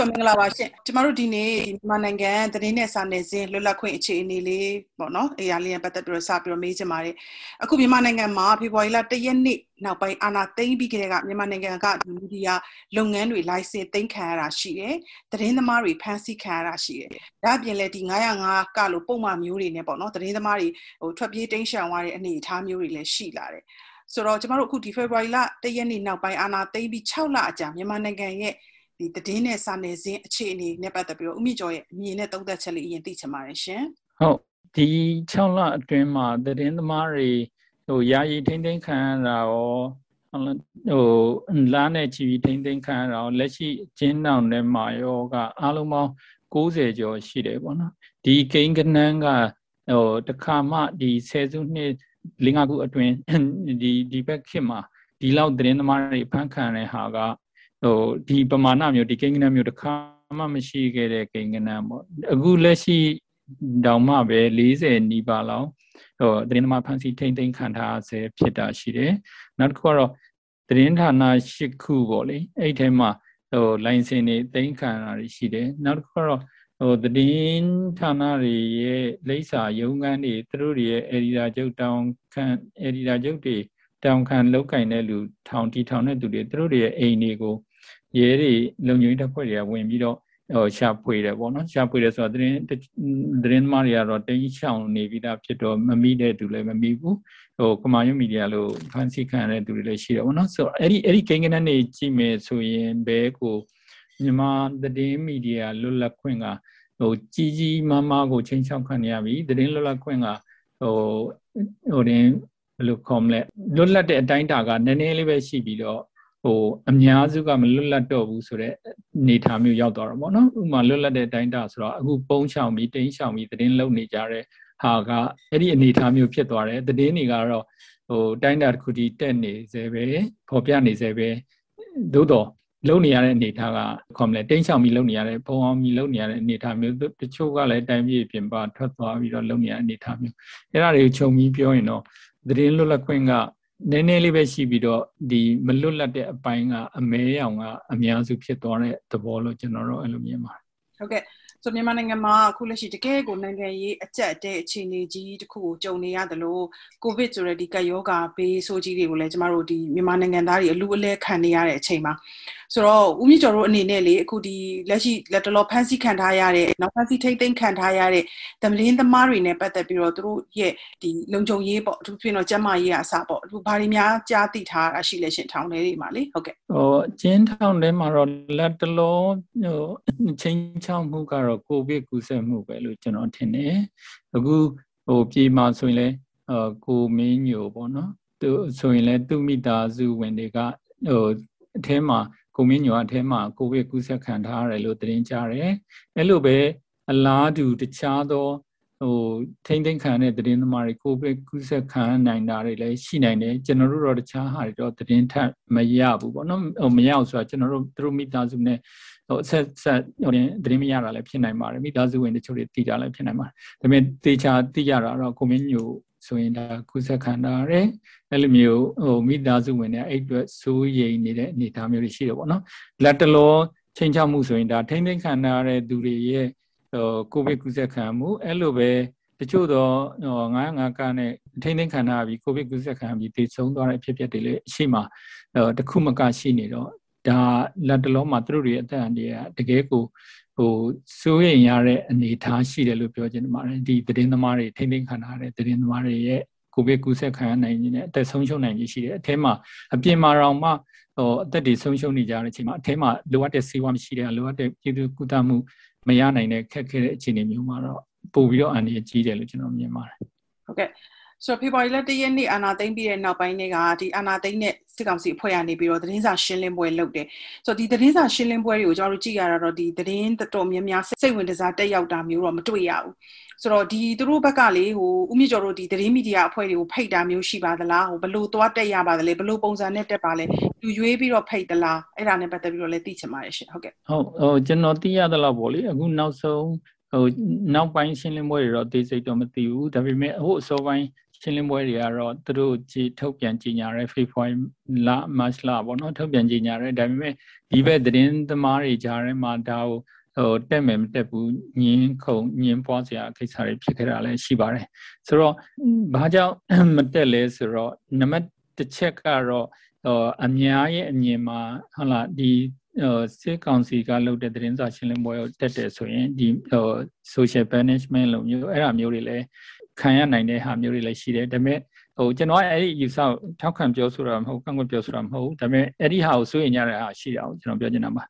ကျော်မင်္ဂလာပါရှင်ကျမတို့ဒီနေ့မြန်မာနိုင်ငံသတင်းနဲ့စာနယ်ဇင်းလွတ်လပ်ခွင့်အခြေအနေလေးပေါ့နော်အေးရလေးနဲ့ပတ်သက်ပြီးတော့စပြီးတော့မေးချင်ပါတယ်အခုမြန်မာနိုင်ငံမှာဖေဖော်ဝါရီလ၁ရက်နေ့နောက်ပိုင်းအာဏာသိမ်းပြီးကြတဲ့ကမြန်မာနိုင်ငံကဒီမီဒီယာလုပ်ငန်းတွေ license သိမ်းခံရတာရှိတယ်သတင်းသမားတွေဖမ်းဆီးခံရတာရှိတယ်ဒါအပြင်လည်းဒီ905ကလို့ပုံမှန်မျိုးတွေနဲ့ပေါ့နော်သတင်းသမားတွေဟိုထွက်ပြေးတိမ်းရှောင်သွားတဲ့အနေအထားမျိုးတွေလည်းရှိလာတယ်ဆိုတော့ကျမတို့အခုဒီ February လ၁ရက်နေ့နောက်ပိုင်းအာဏာသိမ်းပြီး6လအကြာမြန်မာနိုင်ငံရဲ့ ဒီတည်င်းနဲ့စာနယ်ဇင်းအခြေအနေနဲ့ပတ်သက်ပြီးတော့ဦးမြင့်ကျော်ရဲ့အမြင်နဲ့သုံးသပ်ချက်လေးအရင်သိချင်ပါတယ်ရှင်ဟုတ်ဒီ6လအတွင်းမှာတည်င်းသမားတွေဟိုယာယီထိမ့်သိမ်းခံရတာရောဟိုလာနဲ့ချီပြီးထိမ့်သိမ်းခံရတာရောလက်ရှိကျင်းတောင်ထဲမှာရောကအားလုံးပေါင်း60ကျော်ရှိတယ်ပေါ့နော်ဒီကိန်းကနန်းကဟိုတခါမှဒီဆယ်စုနှစ်လင်းငါခုအတွင်းဒီဒီဘက်ခေတ်မှာဒီလောက်သတင်းသမားတွေဖန်ခံရတဲ့ဟာက ဟိုဒီပမာဏမျိုးဒီကိန်းကနန်းမျိုးတစ်ခါမှမရှိခဲ့တဲ့ကိန်းကနန်းပေါ့အခုလက်ရှိတောင်မှပဲ40နီးပါးလောက်ဟိုသတင်းသမားဖန်စီထိမ့်သိမ်းခံထားဆဲဖြစ်တာရှိတယ်နောက်တစ်ခုကတော့သတင်းဌာန၈ခုပေါ့လေအဲ့ထဲမှာဟိုလိုင်စင်တွေသိမ်းခံတာရှိတယ်နောက်တစ်ခုကတော့ဟိုသတင်းဌာနတွေရဲ့လိပ်စာရုံးခန်းတွေသူတို့တွေရဲ့အယ်ဒီတာချုပ်တောင်ခံအယ်ဒီတာချုပ်တွေတောင်ခံလောက်ကင်တဲ့လူထောင်တီထောင်တဲ့သူတွေသူတို့တွေရဲ့အိမ်တွေကို ရဲတွေလုံခြုံရေးတပ်ဖွဲ့တွေကဝင်ပြီးတော့ဟိုရှာဖွေတယ်ပေါ့နော်ရှာဖွေတယ်ဆိုတော့သတင်းသတင်းသမားတွေကတော့တင်းချောင်နေပြီးသားဖြစ်တော့မမိတဲ့သူလည်းမမိဘူးဟိုကမာယွန်မီဒီယာလို့ဖန်ဆီးခံရတဲ့သူတွေလည်းရှိတယ်ပေါ့နော်ဆိုတော့အဲ့ဒီအဲ့ဒီကိန်းကနန်းတွေကြည့်မယ်ဆိုရင်ဘဲကိုမြန်မာသတင်းမီဒီယာလွတ်လပ်ခွင့်ကဟိုကြီးကြီးမားမားကိုချင်းချောက်ခံရပြီသတင်းလွတ်လပ်ခွင့်ကဟိုဟိုတင်ဘယ်လိုခေါ်မလဲလွတ်လပ်တဲ့အတိုင်းတာကနည်းနည်းလေးပဲရှိပြီးတော့ ဟိုအများစုကမလွတ်လပ်တော့ဘူးဆိုတော့အနေထားမျိုးရောက်သွားတော့ဗောနော်ဥမာလွတ်လပ်တဲ့အတိုင်းတာဆိုတော့အခုပုံးချောင်ပြီးတင်းချောင်ပြီးသတင်းလုံနေကြတဲ့ဟာကအဲ့ဒီအနေထားမျိုးဖြစ်သွားတယ်သတင်းတွေကတော့ဟိုတိုင်းတာတစ်ခုတည်းတက်နေစေပဲပေါ်ပြနေစေပဲသို့တော့လုံနေရတဲ့အနေထားကခေါမလဲတင်းချောင်ပြီးလုံနေရတဲ့ပုံအောင်ပြီးလုံနေရတဲ့အနေထားမျိုးတချို့ကလည်းတိုင်းပြည်ပြင်ပထွက်သွားပြီးတော့လုံနေရတဲ့အနေထားမျိုးအဲ့ဒါတွေကိုခြုံပြီးပြောရင်တော့သတင်းလွတ်လပ်ခွင့်က နည်းနည်းလေးပဲရှိပြီးတော့ဒီမလွတ်လပ်တဲ့အပိုင်းကအမဲရောင်ကအများစုဖြစ်သွားတဲ့သဘောလို့ကျွန်တော်တို့အဲ့လိုမြင်ပါတယ်ဟုတ်ကဲ့ဆိုမြန်မာနိုင်ငံမှာအခုလက်ရှိတကယ်ကိုနိုင်ငံရေးအကျက်တဲ့အခြေအနေကြီးတစ်ခုကိုကြုံနေရတယ်လို့ကိုဗစ်ဆိုတဲ့ဒီကပ်ရောဂါဘေးဆိုးကြီးတွေကိုလည်းကျမတို့ဒီမြန်မာနိုင်ငံသားတွေအလူအလဲခံနေရတဲ့အချိန်မှာ ဆိုတော့ဦးမြင့်ကျော်တို့အနေနဲ့လေအခုဒီလက်ရှိလက်တလောဖန်ဆီးခံထားရတဲ့နောက်ဖန်ဆီးထိမ့်သိမ်းခံထားရတဲ့သမလင်းသမားတွေနဲ့ပတ်သက်ပြီးတော့သူတို့ရဲ့ဒီလုံခြုံရေးပေါ့အထူးဖြင့်တော့ကျန်းမာရေးအစားပေါ့အခုဘာတွေများကြားသိထားတာရှိလဲရှင်ထောင်ထဲတွေမှာလေဟုတ်ကဲ့ဟိုကျင်းထောင်ထဲမှာတော့လက်တလောဟိုချင်းချောင်းမှုကတော့ကိုဗစ်ကူးစက်မှုပဲလို့ကျွန်တော်ထင်တယ်အခုဟိုပြေးမှာဆိုရင်လည်းဟိုကိုမင်းညိုပေါ့နော်သူဆိုရင်လည်းသူမိသားစုဝင်တွေကဟိုအထဲမှာကိုမင်းညိုအထဲမှာကိုဗစ်ကူးစက်ခံထားရတယ်လို့သတင်းကြားတယ်အဲ့လိုပဲအလားတူတခြားသောဟိုထိမ့်သိမ့်ခံတဲ့သတင်းသမားတွေကိုဗစ်ကူးစက်ခံနိုင်တာတွေလည်းရှိနိုင်တယ်ကျွန်တော်တို့တော့တခြားဟာတွေတော့သတင်းထပ်မရဘူးပေါ့နော်ဟိုမရအောင်ဆိုတာကျွန်တော်တို့သူတို့မိသားစုနဲ့ဟိုဆက်ဆက်ဟိုသတင်းမရတာလည်းဖြစ်နိုင်ပါတယ်မိသားစုဝင်တချို့တွေသိတာလည်းဖြစ်နိုင်ပါတယ်ဒါပေမဲ့တေချာသိရတာတော့ကိုမင်းညို ဆိုရင်ဒါကုသခန္ဓာရဲအဲ့လိုမျိုးဟိုမိသားစုဝင်တွေအဲ့အတွက်စိုးရိမ်နေတဲ့အနေအထားမျိုးတွေရှိတယ်ပေါ့နော်လက်တလောချိန်ချမှုဆိုရင်ဒါထိမ့်သိမ့်ခန္ဓာရတဲ့သူတွေရဲ့ဟိုကိုဗစ်ကုသခံမှုအဲ့လိုပဲတချို့တော့ဟို905ကနဲ့ထိမ့်သိမ့်ခန္ဓာပြီးကိုဗစ်ကုသခံပြီးတည်ဆုံးသွားတဲ့အဖြစ်အပျက်တွေလည်းရှိမှဟိုတခုမကရှိနေတော့ဒါလက်တလောမှာသူတို့တွေအသက်အန္တရာယ်တကယ်ကိုဟိုစိုးရိမ်ရတဲ့အနေအထားရှိတယ်လို့ပြောချင်ပါတယ်ဒီသတင်းသမားတွေထိမ့်သိမ့်ခံထားတဲ့သတင်းသမားတွေရဲ့ကိုဗစ်ကူးစက်ခံရနိုင်ခြင်းနဲ့အသက်ဆုံးရှုံးနိုင်ခြင်းရှိတယ်အထဲမှာအပြင်မှာတော့မှဟိုအသက်တွေဆုံးရှုံးနေကြတဲ့အချိန်မှာအထဲမှာလိုအပ်တဲ့ဆေးဝါးမရှိတဲ့လိုအပ်တဲ့ပြည်သူကုသမှုမရနိုင်တဲ့ခက်ခဲတဲ့အခြေအနေမျိုးမှာတော့ပို့ပြီးတော့အန္တရာယ်ကြီးတယ်လို့ကျွန်တော်မြင်ပါတယ်ဟုတ်ကဲ့ ဆိုတော့ဖေဖော်ဝါရီလ၁ရက်နေ့အာနာသိမ့်ပြီးတဲ့နောက်ပိုင်းတွေကဒီအာနာသိမ့်နဲ့စစ်ကောင်စီအဖွဲ့ကနေပြီးတော့သတင်းစာရှင်းလင်းပွဲလုပ်တယ်။ဆိုတော့ဒီသတင်းစာရှင်းလင်းပွဲတွေကိုကျွန်တော်တို့ကြည့်ရတာတော့ဒီသတင်းတော်တော်များများစိတ်ဝင်စားတက်ရောက်တာမျိုးတော့မတွေ့ရဘူး။ဆိုတော့ဒီသူတို့ဘက်ကလေဟိုဦးမြင့်ကျော်တို့ဒီသတင်းမီဒီယာအဖွဲ့တွေကိုဖိတ်တာမျိုးရှိပါသလားဟိုဘလို့သွားတက်ရပါသလဲဘလို့ပုံစံနဲ့တက်ပါလဲလူရွေးပြီးတော့ဖိတ်သလားအဲ့ဒါနဲ့ပတ်သက်ပြီးတော့လည်းသိချင်ပါတယ်ရှင်ဟုတ်ကဲ့ဟုတ်ဟိုကျွန်တော်သိရသလောက်ပေါ့လေအခုနောက်ဆုံးဟိုနောက်ပိုင်းရှင်းလင်းပွဲတွေတော့သိစိတ်တော့မသိဘူးဒါပေမဲ့ဟိုအစောပိုင်း ရှင်းလင်းပွဲတွေကတော့သူတို့ကြည်ထုတ်ပြန်ကြေညာရဲ February လ March လပေါ့နော်ထုတ်ပြန်ကြေညာရဲဒါပေမဲ့ဒီဘက်သတင်းသမားတွေကြားထဲမှာဒါကိုဟိုတက်မယ်မတက်ဘူးညင်းခုံညင်းပွားစရာကိစ္စတွေဖြစ်ခဲ့တာလည်းရှိပါတယ်ဆိုတော့ဘာကြောင့်မတက်လဲဆိုတော့နံပါတ်တစ်ချက်ကတော့ဟိုအများရဲ့အမြင်မှာဟုတ်လားဒီဟိုစစ်ကောင်စီကလုပ်တဲ့သတင်းစာရှင်းလင်းပွဲကိုတက်တယ်ဆိုရင်ဒီဟို social punishment လို့မျိုးအဲ့အမျိုးတွေလည်း ခံရနိုင်တဲ့ဟာမျိုးတွေလည်းရှိတယ်ဒါပေမဲ့ဟိုကျွန်တော်အဲ့ဒီယူဆထောက်ခံပြောဆိုတာမဟုတ်ကန့်ကွက်ပြောဆိုတာမဟုတ်ဒါပေမဲ့အဲ့ဒီဟာကိုစိုးရင်ကြတဲ့ဟာရှိတာကိုကျွန်တော်ပြောချင်တာပါ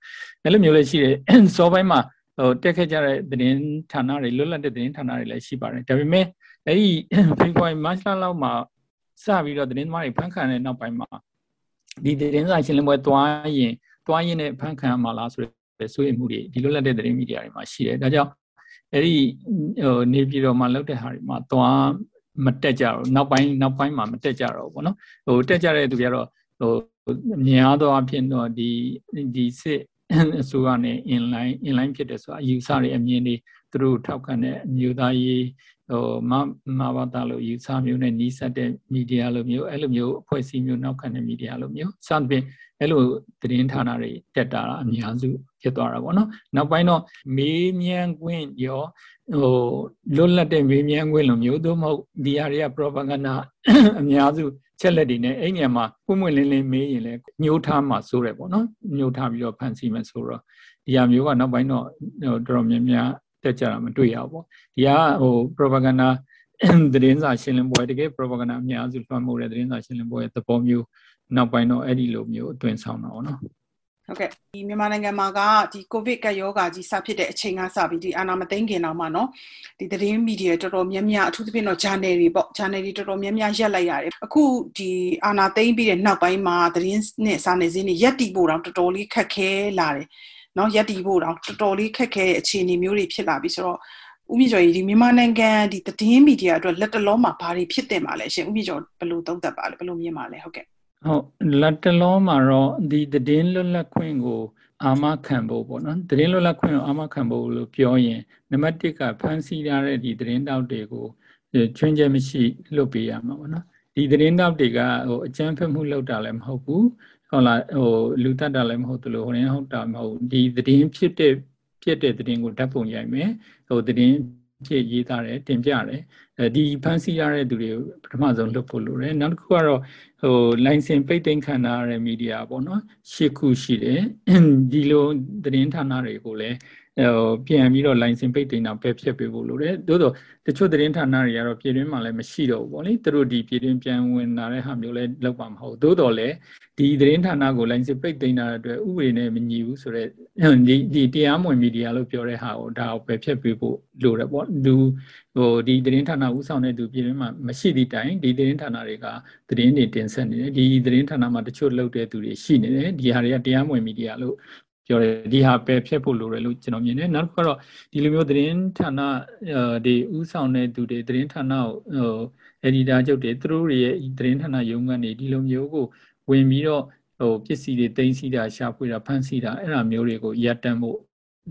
အဲ့လိုမျိုးလည်းရှိတယ်စောပိုင်းမှာဟိုတက်ခဲ့ကြတဲ့သတင်းဌာနတွေလွတ်လပ်တဲ့သတင်းဌာနတွေလည်းရှိပါတယ်ဒါပေမဲ့အဲ့ဒီဖေဖော်ဝါရီမတ်လလောက်မှာစပြီးတော့သတင်းသမားတွေဖန်ခံတဲ့နောက်ပိုင်းမှာဒီသတင်းစာရှင်းလင်းပွဲသွားရင်သွားရင်လည်းဖန်ခံမှာလားဆိုတဲ့စိုးရိမ်မှုတွေဒီလွတ်လပ်တဲ့သတင်းမီဒီယာတွေမှာရှိတယ်ဒါကြောင့် အဲ့ဒီဟိုနေပြည်တော်မှာလောက်တဲ့ဟာတွေမှာသွားမတက်ကြတော့နောက်ပိုင်းနောက်ပိုင်းမှာမတက်ကြတော့ဘောနော်ဟိုတက်ကြတဲ့သူတွေကတော့ဟိုမြင်အားသောအဖြစ်တော့ဒီဒီစစ်အစိုးရနဲ့ inline inline ဖြစ်တယ်ဆိုတာအယူဆတွေအမြင်တွေ သူတို့ထောက်ခံတဲ့အမျိုးသားရေးဟိုမမဘာသာလို့ယူဆမျိုးနဲ့နီးစပ်တဲ့မီဒီယာလိုမျိုးအဲ့လိုမျိုးအဖွဲ့အစည်းမျိုးနောက်ခံတဲ့မီဒီယာလိုမျိုးစသဖြင့်အဲ့လိုသတင်းဌာနတွေတက်တာအများစုဖြစ်သွားတာပေါ့နော်နောက်ပိုင်းတော့မေးမြန်းခွင့်ရောဟိုလွတ်လပ်တဲ့မေးမြန်းခွင့်လိုမျိုးသို့မဟုတ်ဒီဟာတွေက propaganda အများစုချက်လက်တွေနဲ့အဲ့ညမှာပွင့်ပွင့်လင်းလင်းမေးရင်လည်းညှိုးထားမှဆိုတယ်ပေါ့နော်ညှိုးထားပြီးတော့ဖန်ဆီးမယ်ဆိုတော့ဒီဟာမျိုးကနောက်ပိုင်းတော့တော်တော်များများ တက်ကြတာမတွေ့ရဘူးဒီကဟို propaganda သတင်းစာရှင်းလင်းပွဲတကယ် propaganda အများစုလွှမ်းမိုးတဲ့သတင်းစာရှင်းလင်းပွဲသဘောမျိုးနောက်ပိုင်းတော့အဲ့ဒီလိုမျိုးအတွင်ဆောင်တာပေါ့နော်ဟုတ်ကဲ့ဒီမြန်မာနိုင်ငံမှာကဒီကိုဗစ်ကပ်ရောဂါကြီးစဖြစ်တဲ့အချိန်ကစပြီးဒီအာဏာမသိမ်းခင်တော့မှနော်ဒီသတင်းမီဒီယာတော်တော်များများအထူးသဖြင့်တော့ channel တွေပေါ့ channel တွေတော်တော်များများရက်လိုက်ရတယ်အခုဒီအာဏာသိမ်းပြီးတဲ့နောက်ပိုင်းမှာသတင်းနဲ့စာနယ်ဇင်းတွေရက်တည်ဖို့တော့တော်တော်လေးခက်ခဲလာတယ် နော်ရက်တည်ဖို့တောင်တော်တော်လေးခက်ခဲတဲ့အခြေအနေမျိုးတွေဖြစ်လာပြီဆိုတော့ဥမြင့်ကျော်ဒီမြန်မာနိုင်ငံဒီသတင်းမီဒီယာအတွက်လက်တလုံးမှာဘာတွေဖြစ်တင်ပါလဲရှင်ဥမြင့်ကျော်ဘယ်လိုသုံးသပ်ပါလဲဘယ်လိုမြင်ပါလဲဟုတ်ကဲ့ဟုတ်လက်တလုံးမှာတော့ဒီသတင်းလွတ်လပ်ခွင့်ကို အာမခံဖို့ပေါ့နော်သတင်းလွတ်လပ်ခွင့်ကိုအာမခံဖို့လို့ပြောရင်နံပါတ်1ကဖန်ဆီးထားတဲ့ဒီသတင်းတောက်တွေကိုချွင်းချက်မရှိလွတ်ပေးရမှာပေါ့နော်ဒီသတင်းတောက်တွေကဟိုအကြမ်းဖက်မှုလုပ်တာလည်းမဟုတ်ဘူး ဟုတ်လားဟိုလူတတ်တာလည်းမဟုတ်သလိုဟိုရင်ဟုတ်တာမဟုတ်ဒီသတင်းဖြစ်တဲ့ဖြစ်တဲ့သတင်းကိုဓာတ်ပုံရိုက်မယ်ဟိုသတင်းဖြစ်ရေးသားတယ်တင်ပြတယ်အဲဒီဖန်ဆီးရတဲ့သူတွေကိုပထမဆုံးလွတ်ဖို့လိုတယ်နောက်တစ်ခုကတော့ဟို license ပိတ်သိမ်းခံရတဲ့ media ပေါ့နော်ရှစ်ခုရှိတယ်ဒီလိုသတင်းဌာနတွေကိုလည်း ဟိုပြန်ပြီးတော့ license ပိတ်သိမ်းတာပဲဖြစ်ပေးဖို့လိုတယ်သို့တော့တချို့သတင်းဌာနတွေကတော့ပြည်တွင်းမှာလည်းမရှိတော့ဘူးပေါ့လေသူတို့ဒီပြည်တွင်းပြန်ဝင်လာတဲ့ဟာမျိုးလည်းလောက်ပါမဟုတ်သို့တော့လည်းဒီသတင်းဌာနကို license ပိတ်သိမ်းတာအတွက်ဥပဒေနဲ့မညီဘူးဆိုတော့ဒီဒီတရားမဝင်မီဒီယာလို့ပြောတဲ့ဟာကိုဒါကိုပဲဖြတ်ပေးဖို့လိုတယ်ပေါ့လူဟိုဒီသတင်းဌာနဥဆောင်တဲ့သူပြည်တွင်းမှာမရှိသည့်တိုင်ဒီသတင်းဌာနတွေကသတင်းတွေတင်ဆက်နေတယ်ဒီသတင်းဌာနမှာတချို့လုပ်တဲ့သူတွေရှိနေတယ်ဒီဟာတွေကတရားမဝင်မီဒီယာလို့ ပြောတယ်ဒီဟာပဲဖြတ်ဖို့လိုတယ်လို့ကျွန်တော်မြင်တယ်နောက်တစ်ခုကတော့ဒီလိုမျိုးသတင်းဌာနတွေဥဆောင်တဲ့သူတွေသတင်းဌာနကိုဟိုအက်ဒီတာချုပ်တွေသူတို့ရဲ့သတင်းဌာနရုံးကနေဒီလိုမျိုးကိုဝင်ပြီးတော့ဟိုပစ္စည်းတွေတင်စီတာရှာဖွေတာဖန်ဆီးတာအဲ့ဒါမျိုးတွေကိုရပ်တန့်ဖို့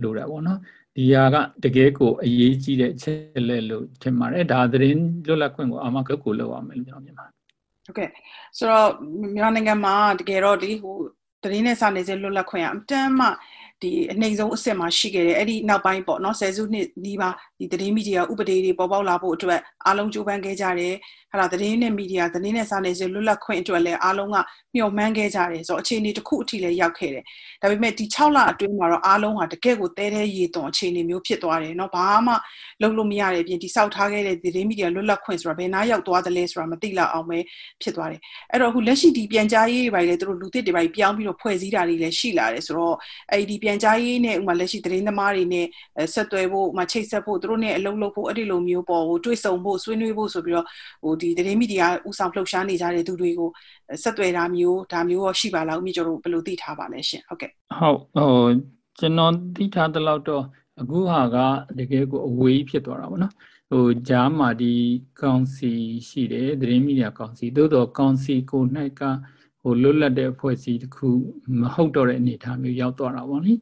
လိုတာပေါ့နော်ဒီဟာကတကယ်ကိုအရေးကြီးတဲ့ချက်လက်လို့ထင်ပါတယ်ဒါသတင်းလွတ်လပ်ခွင့်ကိုအာမကကိုလောက်အောင်မယ်လို့ကျွန်တော်မြင်ပါတယ်ဟုတ်ကဲ့ဆိုတော့မြန်မာနိုင်ငံမှာတကယ်တော့ဒီဟို သတင်းနဲ့စာနယ်ဇင်းလွတ်လပ်ခွင့်အတမ်းမှ ဒီအနှိမ်ဆုံးအဆင့်မှာရှိခဲ့တယ်အဲ့ဒီနောက်ပိုင်းပေါ့နော်ဆယ်စုနှစ်ဒီပါဒီသတင်းမီဒီယာဥပဒေတွေပေါ်ပေါက်လာဖို့အတွက်အားလုံးကြိုးပမ်းခဲ့ကြတယ်ဟာလာသတင်းနဲ့မီဒီယာသတင်းနဲ့စာနယ်ဇင်းလွတ်လပ်ခွင့်အတွက်လည်းအားလုံးကမျှော်မှန်းခဲ့ကြတယ်ဆိုတော့အခြေအနေတစ်ခုအထိလည်းရောက်ခဲ့တယ်ဒါပေမဲ့ဒီ6လအတွင်းမှာတော့အားလုံးဟာတကယ့်ကိုတဲတဲရေသွန်အခြေအနေမျိုးဖြစ်သွားတယ်เนาะဘာမှလုပ်လို့မရတဲ့အပြင်ဒီစောက်ထားခဲ့တဲ့သတင်းမီဒီယာလွတ်လပ်ခွင့်ဆိုတာဘယ်နာရောက်သွားသလဲဆိုတာမသိလောက်အောင်ပဲဖြစ်သွားတယ်အဲ့တော့အခုလက်ရှိဒီပြန်ကြားရေးတွေပိုင်းလည်းသူတို့လူသစ်တွေပိုင်းပြောင်းပြီးတော့ဖွဲ့စည်းတာတွေလည်းရှိလာတယ်ဆိုတော့အဲ့ဒီပြ န်ကြားရေးနဲ့ဥမာလက်ရှိသတင်းသမားတွေနဲ့ဆက်သွယ်ဖို့ဥမာချိတ်ဆက်ဖို့သူတို့နဲ့အလုပ်လုပ်ဖို့အဲ့ဒီလိုမျိုးပေါ့ဟိုတွေ့ဆုံဖို့ဆွေးနွေးဖို့ဆိုပြီးတော့ဟိုဒီသတင်းမီဒီယာဥဆောင်လှုပ်ရှားနေကြတဲ့သူတွေကိုဆက်သွယ်တာမျိုးဒါမျိုးရောရှိပါလားဦးမြင့်ကျော်တို့ဘယ်လိုသိထားပါလဲရှင်ဟုတ်ကဲ့ဟုတ်ဟိုကျွန်တော်သိထားတဲ့လောက်တော့အခုဟာကတကယ်ကိုအဝေးဖြစ်သွားတာပေါ့နော်ဟိုဂျားမာဒီကောင်စီရှိတယ်သတင်းမီဒီယာကောင်စီသို့တော့ကောင်စီကို၌က ဟိုလွတ်လပ်တဲ့အဖွဲ့အစည်းတစ်ခုမဟုတ်တော့တဲ့အနေအထားမျိုးရောက်သွားတာပေါ့နိ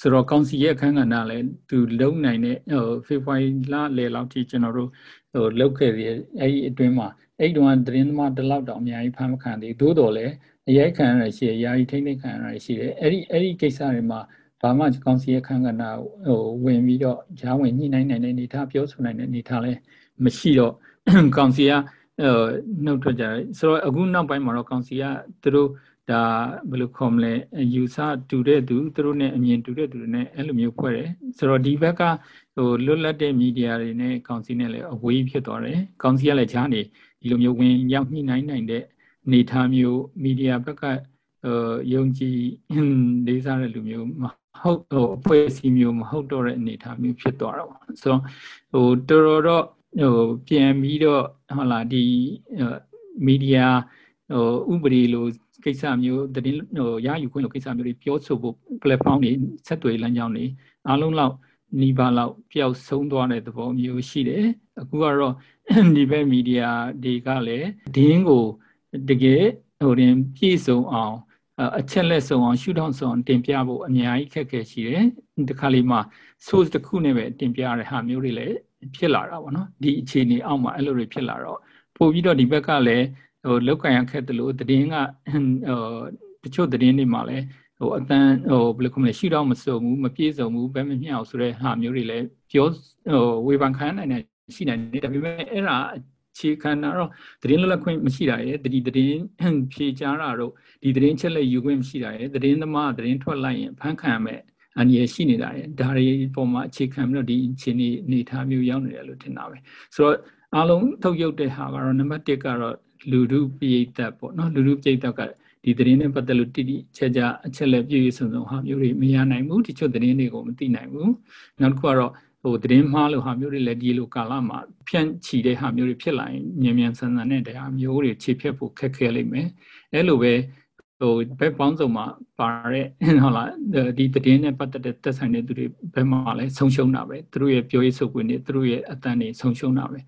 ဆိုတော့ကောင်စီရဲ့အခန်းကဏ္ဍလည်းသူလုံနိုင်တဲ့ဟိုဖေဖော်ဝါရီလလယ်လောက်ထိကျွန်တော်တို့ဟိုလောက်ခဲ့ပြီးအဲ့ဒီအတွင်းမှာအဲ့တုန်းကသတင်းသမားတလောက်တောင်အများကြီးဖမ်းမခံသေးသို့တော်လည်းအရိုက်ခံရရှိရယာယီထိမ့်သိမ့်ခံရရှိတယ်အဲ့ဒီအဲ့ဒီကိစ္စတွေမှာဘာမှကောင်စီရဲ့ခန်းကဏ္ဍဟိုဝင်ပြီးတော့ဂျားဝင်ညှိနှိုင်းနိုင်တဲ့အနေထားပြောဆိုနိုင်တဲ့အနေထားလည်းမရှိတော့ကောင်စီကဟို နှုတ်ထွက်ကြတယ်ဆိုတော့အခုနောက်ပိုင်းမှာတော့ကောင်စီကသူတို့ဒါဘယ်လိုခေါ်မလဲယူဆတူတဲ့သူသူတို့ ਨੇ အမြင်တူတဲ့သူတွေ ਨੇ အဲ့လိုမျိုးဖွဲ့တယ်ဆိုတော့ဒီဘက်ကဟိုလွတ်လပ်တဲ့မီဒီယာတွေနဲ့ကောင်စီနဲ့လည်းအဝေးဖြစ်သွားတယ်ကောင်စီကလည်းဂျားနေဒီလိုမျိုးဝင်ရောက်ညှိနှိုင်းနိုင်တဲ့အနေထားမျိုးမီဒီယာဘက်ကဟိုယုံကြည်လေးစားတဲ့လူမျိုးမဟုတ်ဟိုအဖွဲ့အစည်းမျိုးမဟုတ်တော့တဲ့အနေအထားမျိုးဖြစ်သွားတော့ဆိုတော့ဟိုတော်တော်တော့ ဟိုပြန်ပြီးတော့ဟုတ်လားဒီမီဒီယာဟိုဥပဒေလိုကိစ္စမျိုးတည်ဟိုရယူခွင့်လိုကိစ္စမျိုးတွေပြောဆိုဖို့ platform တွေဆက်သွယ်လမ်းကြောင်းတွေအားလုံးလောက်နီးပါးလောက်ပျောက်ဆုံးသွားတဲ့သဘောမျိုးရှိတယ်အခုကတော့ဒီဘက်မီဒီယာတွေကလည်းဒင်းကိုတကယ်ဟိုရင်ပြည့်စုံအောင်အချက်လက်ဆုံးအောင်ရှုထောင့်ဆုံးအောင်တင်ပြဖို့အများကြီးခက်ခဲရှိတယ်ဒီခါလေးမှာ source တစ်ခုနဲ့ပဲတင်ပြရတဲ့ဟာမျိုးတွေလည်း ဖြစ်လာတာပေါ့နော်ဒီအခြေအနေအောက်မှာအဲ့လိုတွေဖြစ်လာတော့ပို့ပြီးတော့ဒီဘက်ကလည်းဟိုလောက်ကန်ရခက်တယ်လို့တည်င်းကဟိုတချို့တည်င်းတွေမှာလည်းဟိုအတန်းဟိုဘယ်လိုခေါ်မလဲရှုထောင့်မစုံဘူးမပြည့်စုံဘူးဘယ်မမျှအောင်ဆိုတဲ့ဟာမျိုးတွေလည်းပြောဟိုဝေဖန်ခံနိုင်တဲ့ရှိနိုင်တယ်ဒါပေမဲ့အဲ့ဒါခြေခံတာတော့သတင်းလွတ်လပ်ခွင့်မရှိတာရဲ့တတိသတင်းဖြေချတာတော့ဒီသတင်းချက်လက်ယူခွင့်မရှိတာရဲ့သတင်းသမားသတင်းထွက်လိုက်ရင်ဖမ်းခံရမယ် အန္တရာယ်ရှိနေတာရဲ့ဒါတွေပုံမှာအခြေခံပြီးတော့ဒီအခြေအနေအနေထားမျိုးရောက်နေတယ်လို့ထင်တာပဲဆိုတော့အားလုံးထုတ်ရုပ်တဲ့ဟာကတော့နံပါတ်1ကတော့လူလူပိဋကပေါ့နော်လူလူပိဋကကဒီသတင်းနဲ့ပတ်သက်လို့တိတိကျကျအချက်လက်ပြည့်စုံစုံဟာမျိုးတွေမရနိုင်ဘူးတချို့သတင်းတွေကိုမသိနိုင်ဘူးနောက်တစ်ခုကတော့ဟိုသတင်းမှားလို့ဟာမျိုးတွေလည်းဒီလိုကာလမှာဖြန့်ချီတဲ့ဟာမျိုးတွေဖြစ်လာရင်မြန်မြန်ဆန်ဆန်နဲ့တရားမျိုးတွေခြေဖြတ်ဖို့ခက်ခဲလိမ့်မယ်အဲလိုပဲ ဟိုဘက်ပေါင်းစုံမှာပါတဲ့ဟုတ်လားဒီသတင်းနဲ့ပတ်သက်တဲ့သက်ဆိုင်တဲ့သူတွေဘက်မှာလည်းဆုံးရှုံးတာပဲသူတို့ရဲ့ပြောရေးဆိုခွင့်တွေသူတို့ရဲ့အတန်းတွေဆုံးရှုံးတာပဲ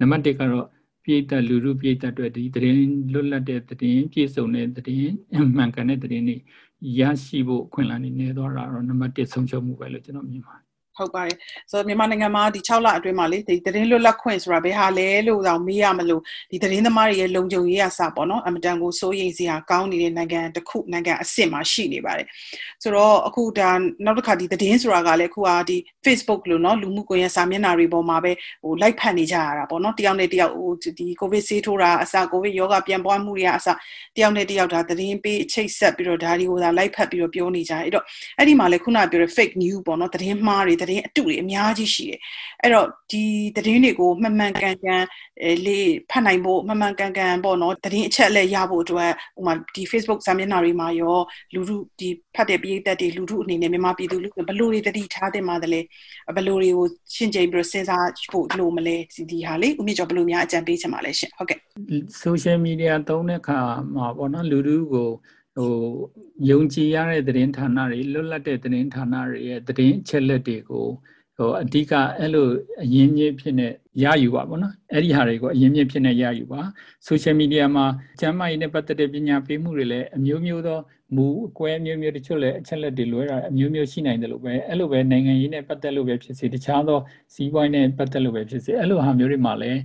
နံပါတ်1ကတော့ပြည်သက်လူလူပြည်သက်အတွက်ဒီသတင်းလွတ်လပ်တဲ့သတင်းပြည့်စုံတဲ့သတင်းမှန်ကန်တဲ့သတင်းတွေရရှိဖို့အခွင့်အလမ်းတွေနေသွားတာတော့နံပါတ်1ဆုံးရှုံးမှုပဲလို့ကျွန်တော်မြင်ပါတယ် ဟုတ်ပါတယ်ဆိုတော့မြန်မာနိုင်ငံမှာဒီ6လအတွင်းမှာလေဒီသတင်းလွတ်လပ်ခွင့်ဆိုတာဘယ်ဟာလဲလို့တော့မေးရမလို့ဒီသတင်းသမားတွေရဲ့လုံခြုံရေးအစပေါ့နော်အမတန်ကိုစိုးရိမ်စရာကောင်းနေတဲ့နိုင်ငံတစ်ခုနိုင်ငံအဆင့်မှာရှိနေပါတယ်ဆိုတော့အခုဒါနောက်တစ်ခါဒီသတင်းဆိုတာကလည်းအခုကဒီ Facebook လို့နော်လူမှုကွန်ရက်စာမျက်နှာတွေပေါ်မှာပဲဟို like ဖတ်နေကြရတာပေါ့နော်တယောက်နဲ့တယောက်ဟိုဒီ covid ဆေးထိုးတာအစ covid ယောဂပြန်ပွားမှုတွေကအစတယောက်နဲ့တယောက်ဒါသတင်းပေးချိတ်ဆက်ပြီးတော့ဒါတွေကိုဒါ like ဖတ်ပြီးတော့ပြောနေကြတယ်အဲ့တော့အဲ့ဒီမှာလည်းခုနပြောတဲ့ fake news ပေါ့နော်သတင်းမှားတွေသတင်းအတုတွေအများကြီးရှိတယ်အဲ့တော့ဒီသတင်းတွေကိုမှန်မှန်ကန်ကန်လေးဖတ်နိုင်ဖို့မှန်မှန်ကန်ကန်ပေါ့နော်သတင်းအချက်အလက်ရဖို့အတွက်ဥမာဒီ Facebook စာမျက်နှာတွေမှာရောလူထုဒီဖတ်တဲ့ပြည်သက်တွေလူထုအနေနဲ့မြန်မာပြည်သူလူဘလို့တွေတတိထားတင်ပါတယ်လေဘလို့တွေကိုရှင်းကြိမ်ပြီးတော့စဉ်းစားဖို့လို့မလဲဒီဒီဟာလေဥမြင့်ကျော်ဘလို့များအကြံပေးချင်ပါလဲရှင်ဟုတ်ကဲ့ social media သုံးတဲ့အခါမှာပေါ့နော်လူထုကို ဟိုယုံကြည်ရတဲ့သတင်းဌာနတွေလွတ်လပ်တဲ့သတင်းဌာနတွေရဲ့သတင်းအချက်လက်တွေကိုဟိုအဓိကအဲ့လိုအရင်းမြစ်ဖြစ်နေရယူပါဗောနော်အဲ့ဒီဟာတွေကိုအရင်းမြစ်ဖြစ်နေရယူပါဆိုရှယ်မီဒီယာမှာကျမ်းမာရေးနဲ့ပတ်သက်တဲ့ပညာပေးမှုတွေလည်းအမျိုးမျိုးသောမူအကွဲမျိုးမျိုးတချို့လည်းအချက်လက်တွေလွဲတာအမျိုးမျိုးရှိနိုင်တယ်လို့ပဲအဲ့လိုပဲနိုင်ငံရေးနဲ့ပတ်သက်လို့ပဲဖြစ်စေတခြားသောစီးပွားရေးနဲ့ပတ်သက်လို့ပဲဖြစ်စေအဲ့လိုဟာမျိုးတွေမှာလည်း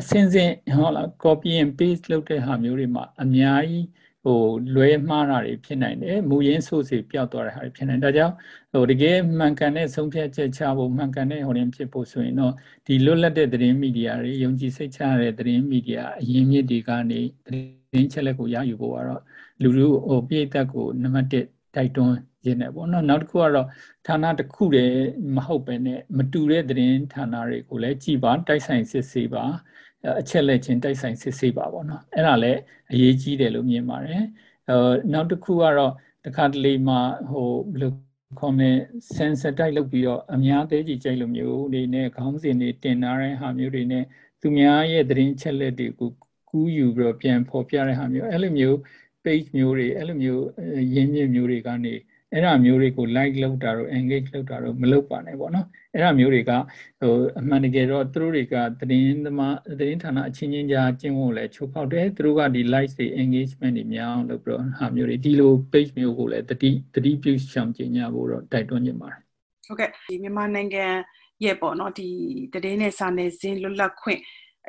အစင်းစင်းဟုတ်လား copy and paste လုပ်တဲ့ဟာမျိုးတွေမှာအများကြီး ဟိုလွဲမှားတာတွေဖြစ်နိုင်တယ်မူရင်းဆိုစီပျောက်သွားတဲ့ဟာတွေဖြစ်နိုင်ဒါကြောင့်ဟိုတကယ်မှန်ကန်တဲ့ဆုံးဖြတ်ချက်ချဖို့မှန်ကန်တဲ့ဟိုရင်ဖြစ်ဖို့ဆိုရင်တော့ဒီလွတ်လပ်တဲ့သတင်းမီဒီယာတွေယုံကြည်စိတ်ချရတဲ့သတင်းမီဒီယာအရင်းမြစ်တွေကနေသတင်းချက်လက်ကိုရယူဖို့ကတော့လူလူဟိုပြည်သက်ကိုနံပါတ်1တိုက်တွန်းရင်းနေပေါ့နော်နောက်တစ်ခုကတော့ဌာနတစ်ခုတည်းမဟုတ်ပဲနဲ့မတူတဲ့သတင်းဌာနတွေကိုလည်းကြည်ပါတိုက်ဆိုင်စစ်ဆေးပါ အချက်လက်ချင်းတိုက်ဆိုင်စစ်ဆေးပါပေါ့နော်အဲ့ဒါလည်းအရေးကြီးတယ်လို့မြင်ပါတယ်အဲနောက်တစ်ခုကတော့တခါတလေမှာဟိုဘယ်လိုခေါ်မလဲ sensor တိုက်လုပ်ပြီးတော့အများသေးကြီးကြိုက်လိုမျိုးတွေနဲ့ခေါင်းစဉ်တွေတင်ထားတဲ့ဟာမျိုးတွေနဲ့သူများရဲ့သတင်းချက်လက်တွေကိုကူးယူပြီးတော့ပြန်ဖော်ပြတဲ့ဟာမျိုးအဲ့လိုမျိုး page မျိုးတွေအဲ့လိုမျိုးရင်းမြစ်မျိုးတွေကနေ အဲ့ဒါမျိုးတွေကို like လုပ်တာတို့ engage လုပ်တာတို့မလုပ်ပါနဲ့ပေါ့နော်အဲ့ဒါမျိုးတွေကဟိုအမှန်တကယ်တော့သူတို့တွေကသတင်းသမားသတင်းဌာနအချင်းချင်းကြားကျင့်ဝတ်လဲချိုးဖောက်တယ်သူတို့ကဒီ like တွေ engagement တွေများအောင်လုပ်ပြီးတော့ဟာမျိုးတွေဒီလို page မျိုးကိုလည်းတတိတတိပြုရှောင်ကျင်ကြဖို့တော့တိုက်တွန်းနေပါတယ်ဟုတ်ကဲ့ဒီမြန်မာနိုင်ငံရဲ့ပေါ့နော်ဒီတည်င်းနဲ့စာနယ်ဇင်းလွတ်လပ်ခွင့်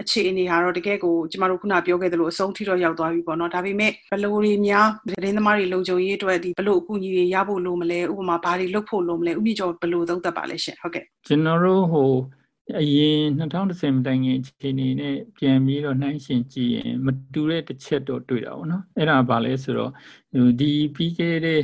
အခြေအနေဟာတော့တကယ်ကိုကျမတို့ခုနပြောခဲ့သလိုအဆုံးထိတော့ရောက်သွားပြီပေါ့နော်ဒါပေမဲ့ဘလို့တွေများသတင်းသမားတွေလုံခြုံရေးအတွက်ဒီဘလို့အကူအညီတွေရဖို့လိုမလဲဥပမာဘာတွေလုပ်ဖို့လိုမလဲဥမြင့်ကျော်ဘလို့သုံးသပ်ပါလဲရှင်ဟုတ်ကဲ့ကျွန်တော်တို့ဟိုအရင်2010မတိုင်ခင်အခြေအနေနဲ့ပြန်ပြီးတော့နှိုင်းယှဉ်ကြည့်ရင်မတူတဲ့တစ်ချက်တော့တွေ့တာပေါ့နော်အဲ့ဒါဘာလဲဆိုတော့ဒီပြီးခဲ့တဲ့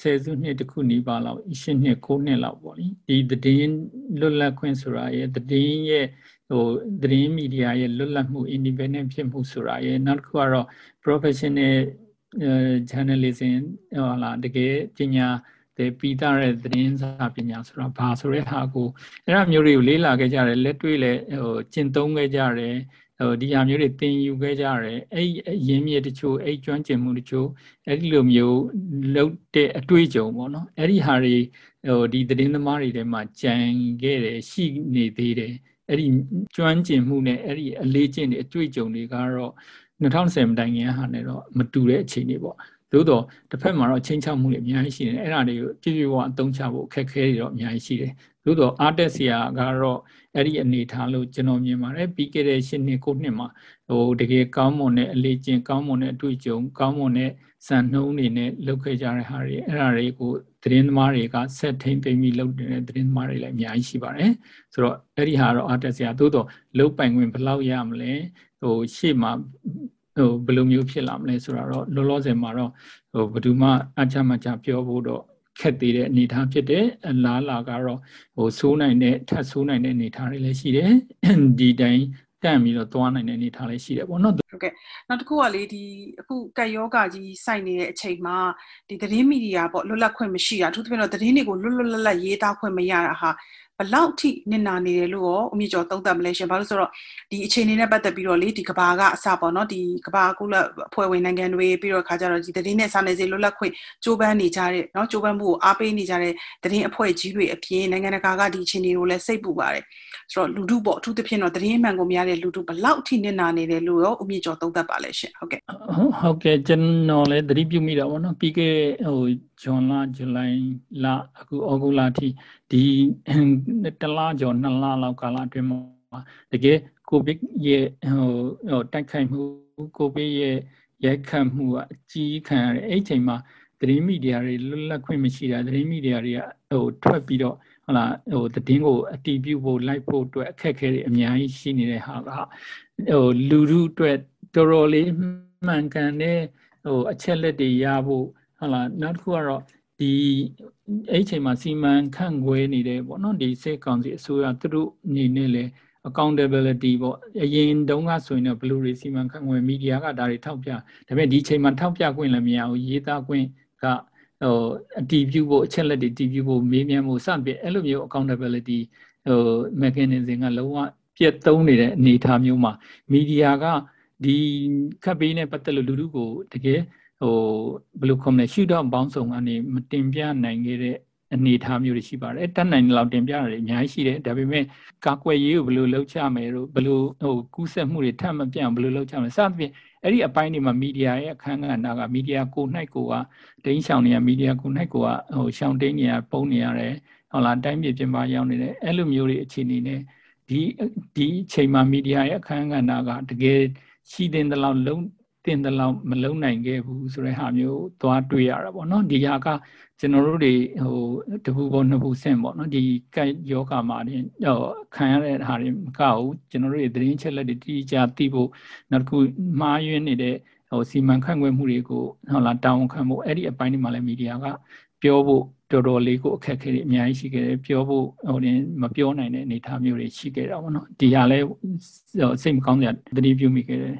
ဆယ်စုနှစ်တခုနီးပါလောက်ရှစ်နှစ်9နှစ်လောက်ပေါ့လေဒီသတင်းလွတ်လပ်ခွင့်ဆိုတာရဲ့သတင်းရဲ့ဟိုသတင်းမီဒီယာရဲ့လွတ်လပ်မှု independent ဖြစ်မှုဆိုတာရဲ့နောက်တစ်ခုကတော့ professional journalism ဟောလာတကယ်ပညာတဲ့ပြီးသားတဲ့သတင်းစာပညာဆိုတာဘာဆိုတဲ့ဟာကိုအဲ့ဒါမျိုးတွေကိုလေ့လာခဲ့ကြတယ်လက်တွေ့လဲဟိုကျင့်သုံးခဲ့ကြတယ် ဟိုဒီဟာမျိုးတွေသင်ယူခဲ့ကြရတယ်အဲ့ရင်းမြစ်တချို့အဲ့ကျွမ်းကျင်မှုတချို့အဲ့ဒီလိုမျိုးလုပ်တဲ့အတွေ့အကြုံပေါ့နော်အဲ့ဒီဟာတွေဟိုဒီသတင်းသမားတွေထဲမှာကြံခဲ့တယ်ရှိနေသေးတယ်အဲ့ဒီကျွမ်းကျင်မှုနဲ့အဲ့ဒီအလေးကျင့်တွေအတွေ့အကြုံတွေကတော့2010မတိုင်ခင်ဟာနဲ့တော့မတူတဲ့အခြေအနေပေါ့ သို့တော့တစ်ဖက်မှာတော့ချင်းချောက်မှုတွေအများကြီးရှိတယ်အဲ့ဒါတွေကိုပြည့်ပြည့်ဝအသုံးချဖို့အခက်အခဲတွေတော့အများကြီးရှိတယ်သို့တော့အားတက်စရာကတော့အဲ့ဒီအနေထားလို့ကျွန်တော်မြင်ပါတယ်ပြီးခဲ့တဲ့၈နှစ်9နှစ်မှာဟိုတကယ်ကောင်းမွန်တဲ့အလေးကျင့်ကောင်းမွန်တဲ့အတွေ့အကြုံကောင်းမွန်တဲ့စံနှုန်းတွေနဲ့လုပ်ခဲ့ကြတဲ့ဟာတွေအဲ့ဒါတွေကိုသတင်းသမားတွေကဆက်ထိန်သိမ်းပြီးလုပ်နေတဲ့သတင်းသမားတွေလည်းအများကြီးရှိပါတယ်ဆိုတော့အဲ့ဒီဟာတော့အားတက်စရာသို့တော့လုတ်ပိုင်ခွင့်ဘယ်လောက်ရမလဲဟိုရှေ့မှာ ဟိုဘယ်လိုမျိုးဖြစ်လာမလဲဆိုတာတော့လောလောဆယ်မှာတော့ဟိုဘယ်သူမှအချမချပြောဖို့တော့ခက်သေးတဲ့အနေအထားဖြစ်တယ်အလားလာကတော့ဟိုဆိုးနိုင်တဲ့ထပ်ဆိုးနိုင်တဲ့အနေအထားတွေလည်းရှိတယ်ဒီတိုင်းတန့်ပြီးတော့သွားနိုင်တဲ့အနေအထားလေးရှိတယ်ပေါ့နော်ဟုတ်ကဲ့နောက်တစ်ခုကလေဒီအခုကက်ယောဂကြီးစိုက်နေတဲ့အချိန်မှာဒီသတင်းမီဒီယာပေါ့လွတ်လပ်ခွင့်မရှိတာအထူးသဖြင့်တော့သတင်းတွေကိုလွတ်လွတ်လပ်လပ်ရေးသားခွင့်မရတာဟာ ဘလောက်ထိနစ်နာနေတယ်လို့ရောအမြင့်ကျော်သုံးသပ်မလဲရှင်ဘာလို့ဆိုတော့ဒီအခြေအနေနဲ့ပတ်သက်ပြီးတော့လေဒီကဘာကအစပေါ့နော်ဒီကဘာကုလအဖွဲ့ဝင်နိုင်ငံတွေပြီးတော့ခါကြတော့ဒီသတင်းနဲ့စာနယ်ဇင်းလွတ်လပ်ခွင့်ကြိုးပမ်းနေကြတဲ့နော်ကြိုးပမ်းမှုကိုအားပေးနေကြတဲ့သတင်းအဖွဲ့ကြီးတွေအပြင်နိုင်ငံတကာကဒီအခြေအနေကိုလည်းစိတ်ပူပါတယ်ဆိုတော့လူထုပေါ့အထူးသဖြင့်တော့သတင်းမှန်ကိုမရတဲ့လူထုဘလောက်ထိနစ်နာနေတယ်လို့ရောအမြင့်ကျော်သုံးသပ်ပါလဲရှင်ဟုတ်ကဲ့ဟုတ်ကဲ့ကျွန်တော်လည်းသတိပြုမိတာပေါ့နော်ပြီးခဲ့ဟိုဇွန်လဇူလိုင်လအခုဩဂုတ်လအထိ ဒီတလကျော်နှစ်လလောက်ကာလအတွင်းမှာတကယ်ကိုဗစ်ရဲ့ဟိုဟိုတိုက်ခိုက်မှုကိုဗစ်ရဲ့ရိုက်ခတ်မှုကအကြီးခံရတဲ့အဲ့ချိန်မှာသတင်းမီဒီယာတွေလွတ်လပ်ခွင့်မရှိတာသတင်းမီဒီယာတွေကဟိုထွက်ပြီးတော့ဟုတ်လားဟိုသတင်းကိုအတီးပြုဖို့လိုက်ဖို့အတွက်အခက်အခဲတွေအများကြီးရှိနေတဲ့ဟာကဟိုလူထုအတွက်တော်တော်လေးမှန်ကန်တဲ့ဟိုအချက်လက်တွေရဖို့ဟုတ်လားနောက်တစ်ခုကတော့ ဒီအဲ့ချိန်မှာစီမံခန့်ခွဲနေတယ်ပေါ့နော်ဒီစစ်ကောင်စီအစိုးရသူတို့အနေနဲ့လေ accountability ပေါ့အရင်တုန်းကဆိုရင်တော့ဘလူတွေစီမံခန့်ခွဲမီဒီယာကဒါတွေထောက်ပြဒါပေမဲ့ဒီချိန်မှာထောက်ပြခွင့်လည်းမရဘူးရေးသားခွင့်ကဟိုအတီးပြုဖို့အချက်လက်တွေတီးပြုဖို့မေးမြန်းဖို့စပြအဲ့လိုမျိုး accountability ဟို mechanism ကလုံးဝပြတ်သုံးနေတဲ့အနေအထားမျိုးမှာမီဒီယာကဒီခက်ပေးနဲ့ပတ်သက်လို့လူလူကိုတကယ် ဟိုဘယ်လိုခေါ်မလဲရှုထောင့်ပေါင်းစုံကနေမတင်ပြနိုင်ခဲ့တဲ့အနေအထားမျိုးတွေရှိပါတယ်တတ်နိုင်တဲ့လောက်တင်ပြရတယ်အများကြီးရှိတယ်ဒါပေမဲ့ကာကွယ်ရေးကိုဘယ်လိုလုပ်ချမယ်တို့ဘယ်လိုဟိုကူးစက်မှုတွေထပ်မပြန့်ဘယ်လိုလုပ်ချမယ်စသဖြင့်အဲ့ဒီအပိုင်းတွေမှာမီဒီယာရဲ့အခန်းကဏ္ဍကမီဒီယာကို၌ကိုကဒိန်းရှောင်နေရမီဒီယာကို၌ကိုကဟိုရှောင်တိန်နေရပုံနေရတယ်ဟုတ်လားတိုင်းပြည်ပြင်ပရောက်နေတယ်အဲ့လိုမျိုးတွေအခြေအနေနဲ့ဒီဒီအချိန်မှာမီဒီယာရဲ့အခန်းကဏ္ဍကတကယ်ရှိတဲ့လောက်လုံး တင်တဲ့လောက်မလုံနိုင်ခဲ့ဘူးဆိုတဲ့ဟာမျိုးသွားတွေ့ရတာပေါ့နော်ဒီဟာကကျွန်တော်တို့တွေဟိုတပူပေါ်နှစ်ပူဆင့်ပေါ့နော်ဒီကက်ယောဂမှာတင်ဟိုခံရတဲ့ဟာတွေမကဘူးကျွန်တော်တို့တွေသတင်းချက်လက်တွေတိကျသိဖို့နောက်တစ်ခုမှားယွင်းနေတဲ့ဟိုစီမံခန့်ခွဲမှုတွေကိုဟုတ်လားတောင်းခံဖို့အဲ့ဒီအပိုင်းတွေမှာလည်းမီဒီယာကပြောဖို့တော်တော်လေးကိုအခက်အခဲတွေအများကြီးရှိခဲ့တယ်ပြောဖို့ဟိုတင်မပြောနိုင်တဲ့အနေအထားမျိုးတွေရှိခဲ့တာပေါ့နော်ဒီဟာလည်းစိတ်မကောင်းစရာတတိပြုမိခဲ့တယ်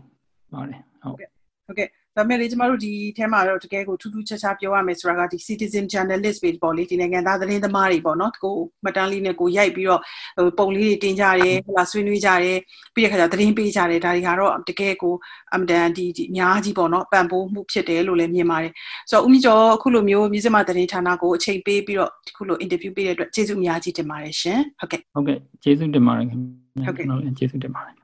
ပါတယ်ဟုတ် ဟုတ်ကဲ့ဒါပေမဲ့လေကျမတို့ဒီထဲမှာတော့တကယ်ကိုထူးထူးခြားခြားပြောရမယ်ဆိုတာကဒီ citizen journalist ပဲပေါ့လေဒီနိုင်ငံသားသတင်းသမားတွေပေါ့နော်ကိုမှတ်တမ်းလေးနဲ့ကိုရိုက်ပြီးတော့ဟိုပုံလေးတွေတင်ကြတယ်ဟလာဆွေးနွေးကြတယ်ပြီးတဲ့ခါကျသတင်းပေးကြတယ်ဒါတွေကတော့တကယ်ကိုအမတန်ဒီဒီအများကြီးပေါ့နော်ပံ့ပိုးမှုဖြစ်တယ်လို့လည်းမြင်ပါတယ်ဆိုတော့ဦးမြင့်ကျော်အခုလိုမျိုးမြို့စမသတင်းဌာနကိုအချိန်ပေးပြီးတော့အခုလို interview ပေးတဲ့အတွက်ကျေးဇူးအများကြီးတင်ပါတယ်ရှင်ဟုတ်ကဲ့ဟုတ်ကဲ့ကျေးဇူးတင်ပါတယ်ခင်ဗျာဟုတ်ကဲ့ကျေးဇူးတင်ပါတယ်